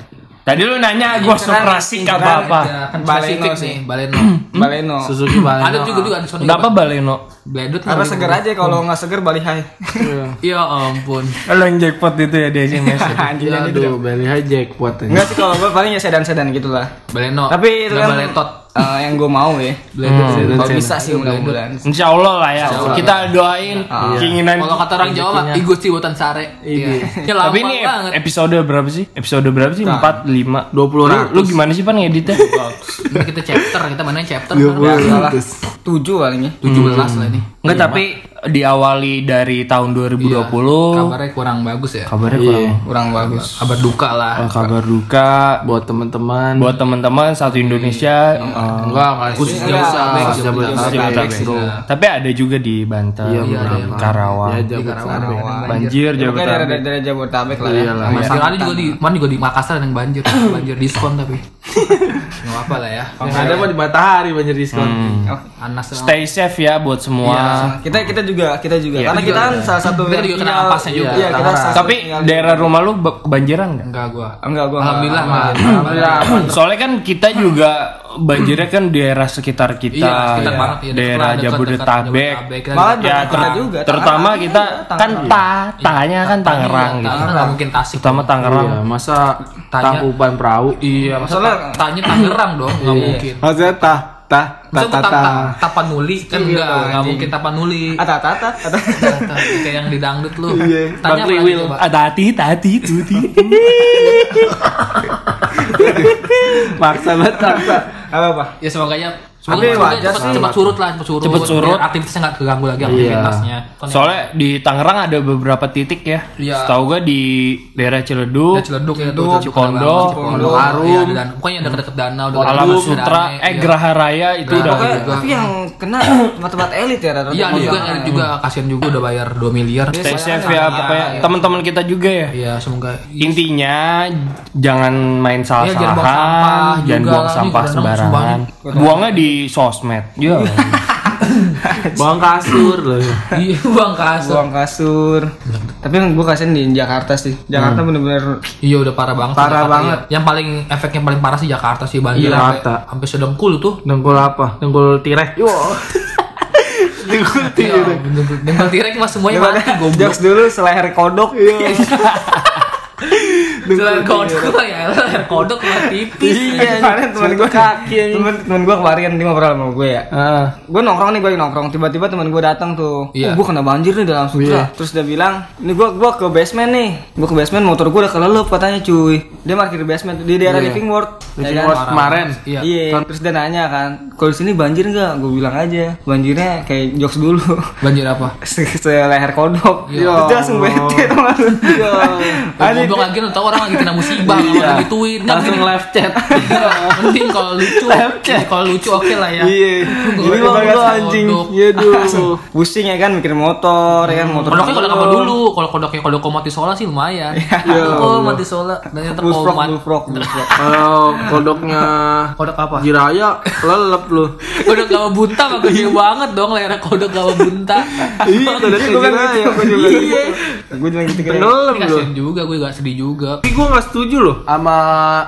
Tadi lu nanya gua Supra Six apa apa? Ya, kan Baleno sih. nih, Baleno. Baleno. Suzuki Baleno. Ada juga juga sana. Kenapa Baleno? Bledut Karena seger aja kalau nggak seger balik hai. [laughs] Ya ampun. Lo yang jackpot itu ya di SMS. [laughs] Anjing Ya, anjing itu. aduh, aja jackpot. Enggak sih kalau gue paling ya sedan-sedan gitu lah. Baleno. Tapi itu kan Baletot. Eh, yang gue mau ya. Bledut. Kalau bisa sih mudah-mudahan. Insya Allah lah ya. Kita doain keinginan. Kalau kata orang Jawa mah sih buatan sare. Iya. Ya lama Tapi ini banget. episode berapa sih? Episode berapa sih? 4, 5, 20 Lu, ratus. lu gimana sih pan ngeditnya? [laughs] Ini kita chapter, kita mana chapter. Ya kan? salah. Tujuh paling ya. 17 lah ini. Enggak, tapi diawali dari tahun 2020. Iya, Kabarnya kurang bagus ya. Kabarnya kurang. Kurang bagus. Kabar duka lah. Eh, kabar duka buat teman-teman. buat teman-teman satu Indonesia eh, enggak, enggak Khusus sih. Jabodetabek. Tapi ada juga di Banten, Iya, di beberapa. Karawang. Ya, Di Karawang. Jabodetabek. Banjir Jabodetabek. daerah Jabodetabek lah ya. Iya juga di mana juga di Makassar ada yang banjir, banjir diskon tapi. [laughs] Enggak apa lah ya. Yang ada mah di matahari banjir diskon. Oh, Anas Stay safe ya buat semua. Kita kita juga kita juga Iya. karena kita kan salah satu Kita yang juga kena ampasnya juga. Iya, kita salah satu Tapi daerah rumah lu kebanjiran nggak? enggak gua. enggak gua Alhamdulillah. Alhamdulillah. Soalnya kan kita juga banjirnya kan daerah sekitar kita, Iya, sekitar ya. banget, iya, daerah dekat- Jabodetabek. Jabodetabek. Kita Malah Ya, ter- juga, terutama Tangerang. kita kan Tangerang. ta, tanya kan Tangerang Iya, gitu. Tangerang nggak mungkin Tasik. Terutama Tangerang. Iya, masa Tanya. tangkuban perahu. Iya, masalah tanya Tangerang dong, enggak Iya. mungkin. Maksudnya tah tah tah tap, tah. Tapanuli kan Iya, enggak, dong, enggak anjing. mungkin Tapanuli. Ata ata ata. ata. Kayak yang di dangdut lu. Iya, Tanya apa lagi? Ada hati, hati, tuti. [laughs] Maksa banget maksa. Apa apa? Ya semoga Tapi wajar cepat, sih. cepat surut lah, cepat surut. Cepet surut. Aktivitasnya nggak keganggu lagi aktivitasnya. Kan ya- Soalnya di Tangerang ada beberapa titik ya. Iya. Setahu gua di daerah Ciledug, Ciledug ya Ciledug, Cipondo, Cipondo, Harum. Iya, dan pokoknya deket-deket danau, deket Alam Sutra, eh iya. Geraha Raya itu udah Pokoknya ada. tapi yang kena tempat-tempat elit ya. Iya, ada juga, ada juga kasihan juga udah bayar 2 miliar. Stay Iya, safe iya, ya, iya, pokoknya iya. teman-teman kita juga ya. Iya, semoga Intinya jangan main Iya, jangan buang sampah salah-salahan, jangan buang sampah sembarangan. Buangnya di sosmed. Ya. [laughs] [coughs] Bawang kasur loh. Iya, buang kasur. buang kasur. Tapi yang gue kasihan di Jakarta sih. Jakarta bener-bener Iya udah parah banget. Parah Jakarta, banget. iya. Yang paling efeknya paling parah sih Jakarta sih banjir Iya, sampai rata. sampai sedengkul tuh. Dengkul apa? Dengkul tirek. [laughs] Dengkul Iya, dengkul- dengkul tirek mah semuanya mati goblok. jokes dulu seleher kodok. [laughs] Selain kodok ya, leher kodok mah tipis. Iya, kemarin teman gue kaki teman teman gue kemarin dia ngobrol sama gue ya. Ah, Gue nongkrong nih gue lagi nongkrong tiba-tiba teman gue datang tuh. Iya. Oh, gue kena banjir nih dalam sutra. Terus dia bilang, "Ini gue gua ke basement nih. Gue ke basement motor gue udah kelelep katanya cuy." Dia parkir di basement di daerah Living World. ya Living kan? World kemarin. Iya. Iya. Terus dia nanya kan, "Kalau di sini banjir nggak?" Gue bilang aja, "Banjirnya kayak jokes dulu." Banjir apa? [laughs] Se- Seleher kodok. Iya. Terus dia langsung bete teman. Oh, [laughs] Anjing, goblok lagi lu tahu orang lagi kena musibah, kalau lagi tweet, nggak Langsung live chat. [laughs] Mending kalau lucu, kalau lucu oke lah ya. Iya. Ini mah lu anjing. Iya duh. Pusing ya kan mikir motor ya kan motor. Kodoknya kodok apa dulu? Kalau kodoknya kodok mati sola sih lumayan. Oh mati sola dan yang terkomat. [laughs] Kalau kodoknya Kodok apa? Jiraya lelep lu. Kodok gawa bunta mah gede banget dong layar kodok gawa bunta. Iya, kodoknya Gue kan Jiraya. gitu, gue juga gitu. Gue kan. Juga, gue gak sedih juga. Tapi gue gak setuju loh sama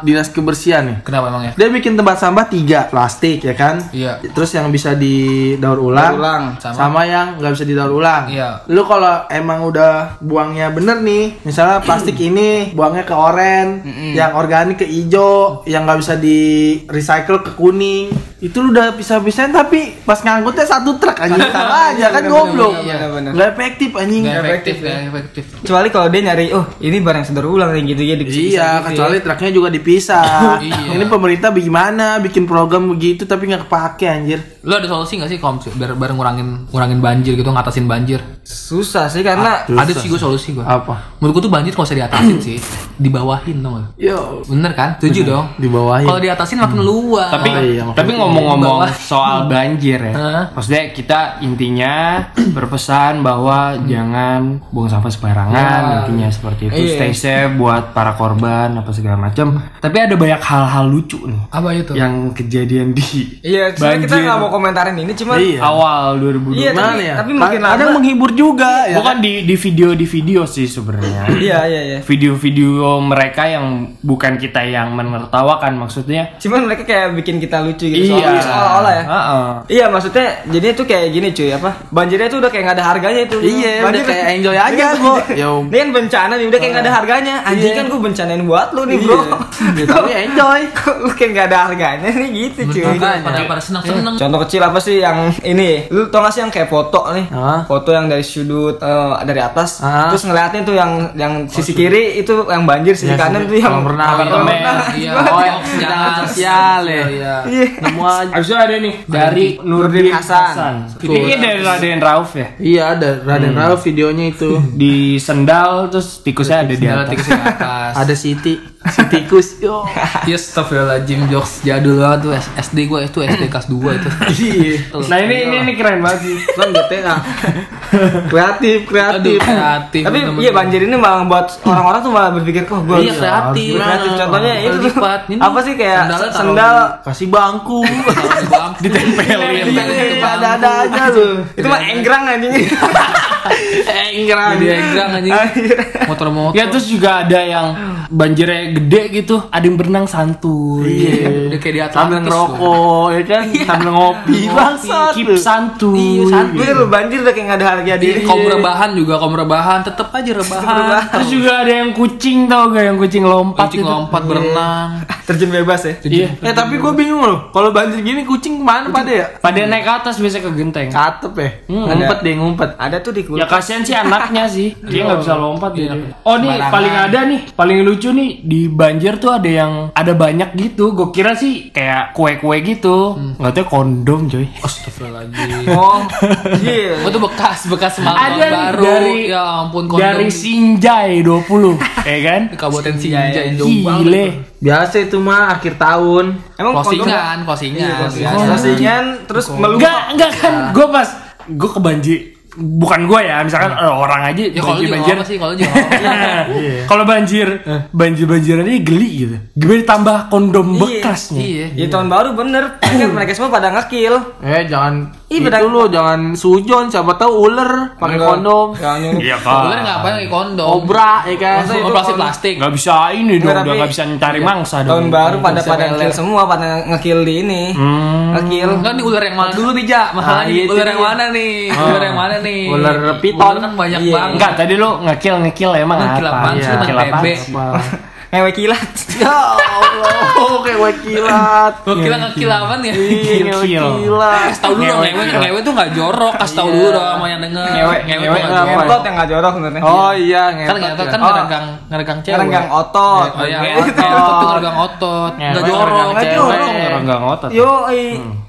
dinas kebersihan nih. Kenapa emangnya? Dia bikin tempat sampah tiga plastik ya kan? Iya. Terus yang bisa didaur ulang, Daur ulang. Sama. sama, yang nggak bisa didaur ulang. Iya. Lu kalau emang udah buangnya bener nih, misalnya plastik [clears throat] ini buangnya ke oren, yang organik ke hijau, yang nggak bisa di recycle ke kuning, itu lu udah bisa-bisain tapi pas ngangkutnya satu truk aja [laughs] salah aja kan bener, goblok. bener, bener, bener. Nggak efektif anjing. Gak efektif, gak efektif. Kecuali kalau dia nyari, oh ini barang sedaur ulang nih gitu ya. Iya, kecuali truknya juga dipisah. [laughs] Iya. Ini pemerintah bagaimana bikin program begitu tapi nggak kepake anjir. Lu ada solusi gak sih kalau misalnya biar, biar ngurangin ngurangin banjir gitu, ngatasin banjir? susah sih karena Ada sih gue solusi gue. Apa? Menurut gue tuh banjir kalau usah diatasin sih, dibawahin gak? Yo, Bener kan? Setuju dong. dibawahin. Kalau diatasin makin luas. Tapi iya, Tapi ngomong-ngomong soal banjir ya, maksudnya kita intinya [clears throat] berpesan bahwa jangan buang sampah sembarangan, Ya. intinya seperti itu. Iya. Stay safe buat para korban apa segala macam. Tapi ada banyak hal-hal lucu nih apa itu? yang kejadian di Iya, sebenarnya kita Banjir. nggak mau komentarin ini cuman Iya. awal 2020. Iya, tapi, ya? tapi makin lama Kadang menghibur juga ya. Bukan di di video di video sih sebenarnya. Iya, iya, iya. Video-video mereka yang bukan kita yang menertawakan maksudnya. Cuman mereka kayak bikin kita lucu gitu Iya. soalnya seolah-olah ya. Heeh. Iya maksudnya jadi itu kayak gini cuy apa banjirnya tuh udah kayak nggak ada harganya itu Iya, udah kayak enjoy aja gua. Ya, ini kan bencana nih udah kayak nggak ada harganya anjing kan gue bencanain buat lu nih bro ya, tapi enjoy. [laughs] Kok lu kayak nggak ada harganya nih gitu cuy pada pada seneng seneng. Contoh kecil apa sih yang ini? Lu tau gak sih yang kayak foto nih? Hah? Foto yang dari sudut eh, dari atas, Hah? terus ngeliatin tuh yang yang sisi kiri itu yang banjir, sisi Ya, kanan tuh yang renang, kolam apartemen. renang. Iya. Oh, yang jangan sosial ya. Iya. Iya. Nemu aja. Habis itu ada nih dari Nurdin Hasan. Ini dari Raden Rauf ya. Iya, ada Raden Rauf videonya itu. [laughs] Di sendal terus tikusnya ada di atas. Ada Siti, si tikus. [laughs] Yo. Iya, Astagfirullahaladzim jokes jadul banget tuh SD gue itu SD kelas 2 itu. Iya. Nah ini ini, ini keren banget sih. Kan GTA. [laughs] kreatif, Aduh, kreatif. kreatif. Tapi iya banjir ini malah buat orang-orang tuh malah berpikir, "Wah, gua Iya, kreatif. kreatif." Contohnya Nah, itu lipat. Ini Apa sih kayak taruh sendal Kasih bangku. [laughs] Ditempelin. Iya, ada-ada aja lu. [laughs] itu mah enggrang anjing. [laughs] Enggrang. Jadi egrang anjing. Motor-motor. Ya terus juga ada yang banjirnya gede gitu, ada yang berenang santuy. Iya, udah kayak di Atlantis. Sambil ngerokok, ya kan? Sambil ngopi. Bangsat. Keep santuy. Iya, santuy. Lu banjir udah kayak nggak ada harga Di diri. kaum rebahan juga, kaum rebahan tetep aja rebahan. Terus juga ada yang kucing tau gak yang kucing lompat Kucing gitu. lompat berenang. [laughs] Terjun bebas ya. Iya. Eh tapi gue bingung loh, kalau banjir gini kucing ke mana pada ya? Pada naik ke atas biasa ke genteng. Katep ya, ngumpet deh ngumpet. Ada tuh di Ya kasihan sih anaknya sih, [laughs] dia nggak bisa lompat Iya. jadi. Oh nih Sembarangan. paling ada nih, paling lucu nih di banjir tuh ada yang ada banyak gitu. Gue kira sih kayak kue-kue gitu, nggak tahu kondom coy. Astagfirullahaladzim. [laughs] Oh, iya. Oh, itu bekas bekas nih baru. dari- ya ampun kondom. Dari Sinjai 20 ya kan? Di Kabupaten Sinjai jauh banget. Gile. Biasa itu mah akhir tahun. Emang kondom Kosingan, kosingan. Iya, kosingan terus meluap. Enggak, enggak kan gue pas gue ke banjir bukan gue ya misalkan eh, orang aja Ya kalau banjir sih kalau juga [laughs] apa. kalau banjir banjir banjiran ini geli gitu gimana ditambah kondom Iya, bekasnya Iya. Ya tahun baru bener. kan mereka semua pada ngekil. Eh jangan Ih, itu lu jangan sujon siapa tahu ular pakai kondom. Ya, iya Ular kan ngapain pakai kondom? Obra ya kan. Operasi kondom? plastik. nggak bisa ini dong Enggak, udah tapi- nggak bisa cari mangsa dong Tahun baru pada pada ngekill semua, pada ngekill di ini. Hmm. Ngekill. Enggak nih ular yang mana dulu nih, Ja? Masalahnya Ah, iya, ular yang mana nih? Ular yang mana nih? Ular piton. Ular kan banyak Iya. banget. enggak tadi lu ngekill ngekill emang Ngekill apa apaan sih, Iya, ngekill PB. [laughs] ngewe kilat. Ya Allah, kayak wakilat. Gua kira ngekilaman ya. Iya, ngewe Kill. kilat. Kasih tau dulu dong, ngewe, ngewe tuh gak jorok, kasih tau dulu dong sama yang denger Ngewe, Ngewe ngewe gak otot yang nggak jorok sebenarnya. Oh iya, Kan ngewe. ngewe kan Oh. ngeregang, ngeregang cewek Ngeregang otot. Oh iya, Ngewe otot, tuh ngeregang otot Gak Ngewe jorok cewek, jorok. ngeregang otot. Yo,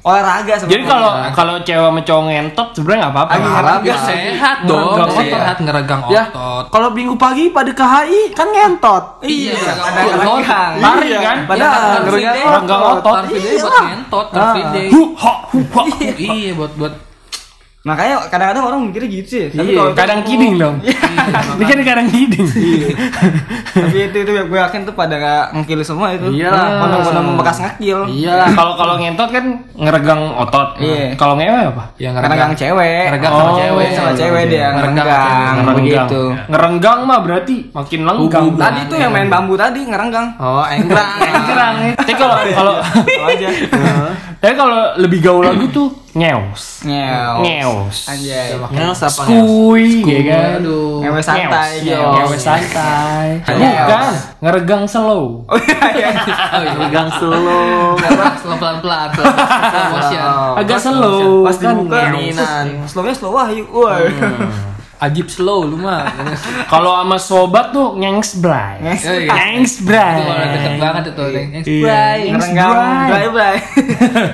olahraga sebenarnya. Jadi kalau kalau cewek sama cowok ngentot sebenarnya nggak apa-apa. Olahraga. Sehat dong, Ngeregang otot. sehat ngeregang Ya, otot kalau minggu pagi pada ke HI kan ngentot. Iya, ada ngeregang. Lari kan? Padahal Car Free ngeregang Day, ngeregang otot. Day buat ngentot, Day Hu, ha, hu, ha. Iya, buat buat Makanya kadang-kadang orang mikirnya gitu sih. Tapi Iya. kalau Kadang kidding dong. [laughs] Ini kan kadang kidding. tapi itu itu gue yakin tuh pada nggak ngekil semua itu. Iyalah. Mana-mana bekas ngekil. Iya. Kalau kalau ngentot kan ngeregang otot. Iya. Kalau ngewe apa? yang Karena gang cewek. Ngeregang sama Oh, cewek sama cewek dia Ngeregang ngerenggang Ngerenggang. begitu. Ngerenggang mah berarti makin lenggang. Tadi tuh yang main bambu tadi ngerenggang. Oh, enggrang. Ngerang. Tapi kalau kalau aja. Tapi kalau lebih gaul lagi tuh ngeos. Ngeos. Ngeos. Anjay. Ngeos apa? Skuy, ya kan? Ngewe santai. [laughs] Ngewe santai. Bukan, ngeregang slow. [laughs] Oh iya. iya. Pegang slow. [laughs] Slow pelan-pelan Slow motion Agak slow. Pas kan dibuka ngeos. Slownya slow wahyu. Wah. Ajib slow lu mah [laughs] Kalau sama sobat tuh ngengs bray. Ngengs. Oh, iya. Ngengs Itu kalau bray. deket banget itu Yang Iya. spray Ngerenggang. Bray bray.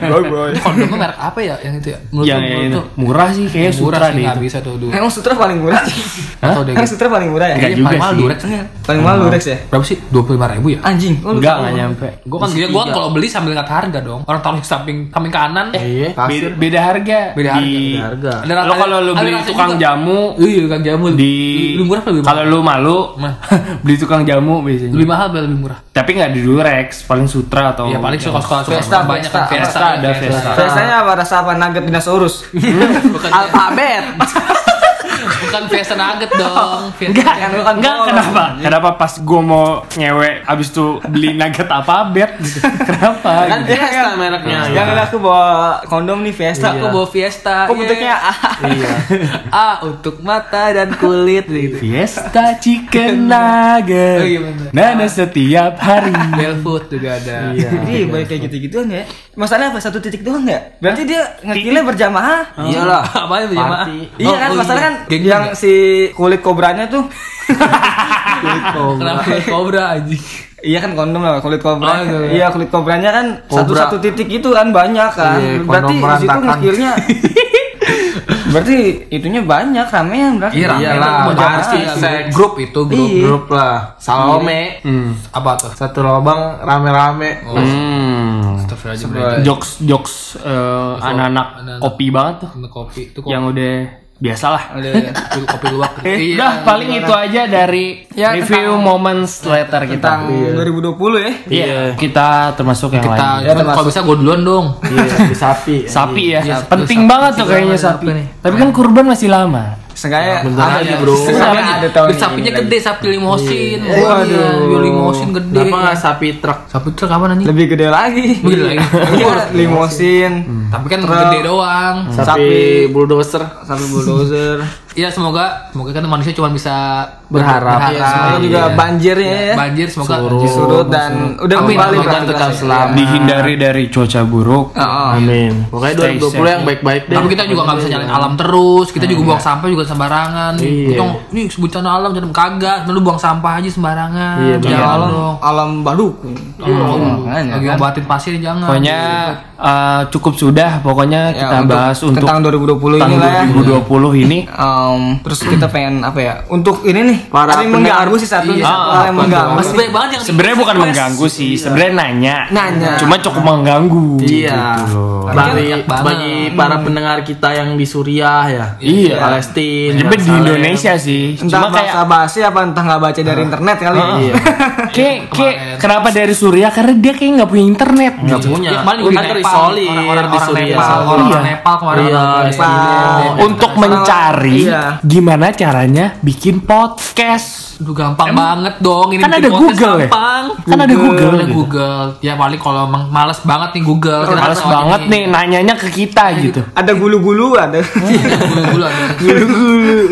Bray [laughs] bray. Kondomnya merek apa ya yang itu ya? Menurut Yang lu, yang menurut itu murah sih kayaknya Murah sutra sih deh nggak itu. bisa tuh dulu Emang sutra paling murah. Atau deh Emang sutra paling murah ya? Enggak Iya, juga paling mahal sih. Durex kan Paling mahal Durex ya? Berapa sih? 25 ribu ya? Anjing. Enggak, enggak nyampe. Gue kan gua kalau beli sambil lihat harga dong. Orang taruh di samping samping kanan. Eh, Iya, Beda, harga. Beda harga, beda harga. Lo kalau lu ada beli tukang jamu Iya, tukang jamu di lebih murah lebih mahal? kalau lu malu [laughs] beli tukang jamu biasanya. lebih mahal apa lebih murah? Tapi nggak di Durex, paling Sutra atau Iya, paling suka suka Fiesta, banyak kan Fiesta ada Fiesta. Biasanya apa rasa apa nugget dinosaurus? [laughs] Bukan Alfabet. Bukan Fiesta nugget [laughs] dong. Enggak, Kan bukan enggak bolos. kenapa? Kenapa pas gua mau ngewe abis itu beli nugget apa bet gitu. [laughs] Kenapa? Kan gitu. Fiesta mereknya. Yang ada aku bawa kondom nih Fiesta. Aku bawa Fiesta. Kok bentuknya A? Iya. A untuk mata dan kulit gitu. Fiesta chicken [laughs] nugget. Oh, iya. Nana setiap hari. Belfood juga ada. Iya, baik kayak gitu-gituan ya. Masalahnya apa? Satu titik doang ya? Berarti dia ngekilnya berjamaah. Iyalah. Apa itu jemaah? Party. Iya kan, masalah kan Geng yang si kulit kobranya tuh Kenapa kulit kobra anjing? Iya kan kondom lah kulit kobra. Oh, iya, iya. iya kulit kobranya kan satu Kobra. satu titik itu kan banyak kan. Iya, berarti di situ ngekilnya [laughs] Berarti itunya banyak ramean berarti. Iya, Iyalah, itu pasti seks. grup itu grup. Iya. Grup lah. Salome. Apa tuh? Satu lubang rame-rame. Hmm. Astagfirullahaladzim. Jokes jokes eh, anak-anak kopi banget tuh. Ini kopi itu kopi. Yang udah biasa lah. kopi, luwak. [laughs] Iya. Udah paling itu aja dari Ya, review moments later kita. Tentang 2020 ya. Iya, kita termasuk yang Kita lain. Ya, cuman termasuk. kalau bisa gue duluan dong. Iya, di sapi. [laughs] Sapi ya, Iya, penting sapi. banget tuh kayaknya sapi. Tapi kan kurban masih lama. Sengaja bentar ada ya. bro. Sengaja ada tahun ini sapinya gede, sapi limosin. Iya. Waduh, iya, limosin gede. Kenapa nggak sapi truk? Sapi truk apa nanti? Lebih gede lagi. Lebih gede lagi. Iya, [laughs] limosin. Tapi kan gede doang. Sapi bulldozer. Sapi bulldozer. Iya semoga semoga kan manusia cuma bisa Berharap. Iya, semoga juga banjirnya ya. banjir semoga Surut dan udah Amin, kembali amin, Kan tetap selamat. Dihindari dari cuaca buruk. Heeh. Amin. Pokoknya Stay 2020 safe. yang baik-baik deh. Tapi kita juga nggak bisa nyalain alam terus. Kita juga buang sampah juga sembarangan. Iya. Ini bencana alam jadi kagak. Lu buang sampah aja sembarangan. Iya, jangan alam dong. alam Badukun. Lagi kan. ngobatin pasir jangan. Pokoknya eh, cukup sudah. Pokoknya Ya, kita untuk- bahas untuk tentang 2020 tahun ini lah ya. 2020 ini. Em, terus kita pengen apa ya? Untuk ini nih, Para ada yang mengganggu sih satu Iya. satu Ah, hal yang apa mengganggu. Masih banyak banget yang Sebenarnya bukan mengganggu sih, sebenarnya nanya. Nanya. Cuma cukup mengganggu. Iya. Gitu loh. Bagi, bagi para pendengar kita yang di Suriah ya. Iya. Palestina. Tapi di. Indonesia sih. Entah Cuma kayak bahasa basi apa entah nggak baca dari internet kali. Iya. [laughs] kayak kayak kenapa dari Suriah karena dia kayak nggak punya internet. Nggak gitu. punya. Ya, juga Kan di Nepal, orang-orang di orang Suriah. Nepal, orang Iya. Nepal kemarin Iya, orang Eskimo. Untuk mencari Iya. gimana caranya bikin podcast. Aduh gampang banget dong ini Kan bikin ada podcast Google ya? gampang. Kan ada Google Ada gitu. Google. Ya paling kalau emang males banget nih Google. kita Males banget ini. nih nanyanya ke kita gitu. Ada gulu-gulu ada. [laughs] Gulu-gulu ada.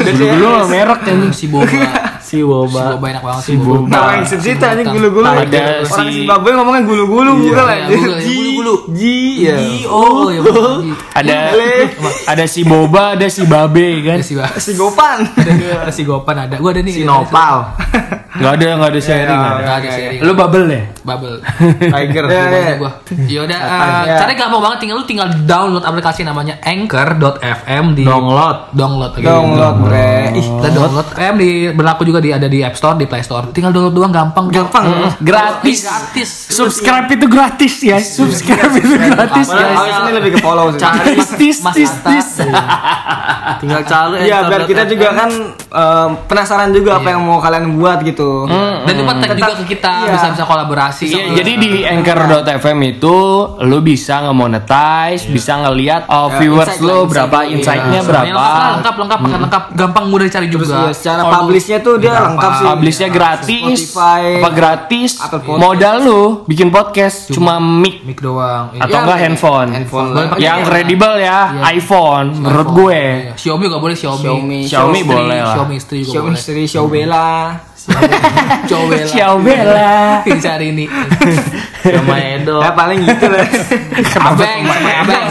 Dulu merek kan. Si boba. [laughs] Si Si boba. boba enak banget Si boba. Yang sejuta ini gulu-gulu. Ada Orang si- Zimbabwe ngomongnya gulu-gulu bukan Ya, aja. Google, ya, gulu-gulu. Ji [laughs] ya. Oh, ya. Ada ada si Boba, ada si Babe kan. Ada Si Gopan. ada si Gopan ada. Gua ada nih. Si Nopal. 啊。哈哈 Gak ada nggak ada sharing. nggak ada. Enggak ada sharing. Lu bubble ya? Bubble. Tiger. Ya, ya. gua. Yaudah, uh, Ya. caranya gampang banget. Tinggal lu tinggal download aplikasi namanya Anchor.fm di Download. download lagi. Download bre. Ih, Dan download FM di berlaku juga di ada di App Store, di Play Store. Tinggal download doang gampang. Gampang. Gratis. Gratis. Subscribe itu gratis ya. Subscribe itu gratis guys. awalnya ini lebih ke follow sih. Cari Mas tis Anta. tis. Tinggal cari Iya, biar kita juga kan em, penasaran juga apa yang mau kalian buat gitu. Dan itu tag juga ke kita, Iya. bisa bisa kolaborasi. Iya, jadi di anchor.fm itu lu bisa nge-monetize, bisa ngelihat uh, viewers insight lu insight berapa, iya. insight-nya Semuanya berapa. lengkap, lengkap, lengkap, paket lengkap, gampang mudah dicari Terus juga. ya, secara Kalau publishnya tuh dia lengkap sih. Publishnya gratis, Spotify, apa gratis? Modal lu bikin podcast cuma mic mic doang. Iya. atau Ya, enggak handphone. handphone Yang ya. kredibel ya, iPhone menurut gue. Iya. Xiaomi gak boleh Xiaomi. Xiaomi. Xiaomi Istri, boleh lah. Xiaomi istri juga Xiaomi boleh. istri Xiaomi Bella. Xiaomi lah. Xiaomi lah. Dicari [laughs] ini. sama Edo. Ya paling gitu lah. Abeng, sama Abeng.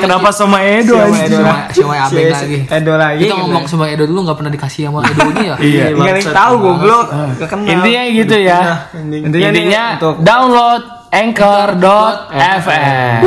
Kenapa sama Edo? Edo lah. Xiaomi Abeng Si- lagi. Edo lagi. Kita ngomong sama Edo dulu gak pernah dikasih sama Edonya ya. [laughs] Iya. Nggak ada yang tahu goblok. Kenal. Intinya gitu ya. Intinya, nih Intinya untuk download anchor.fm.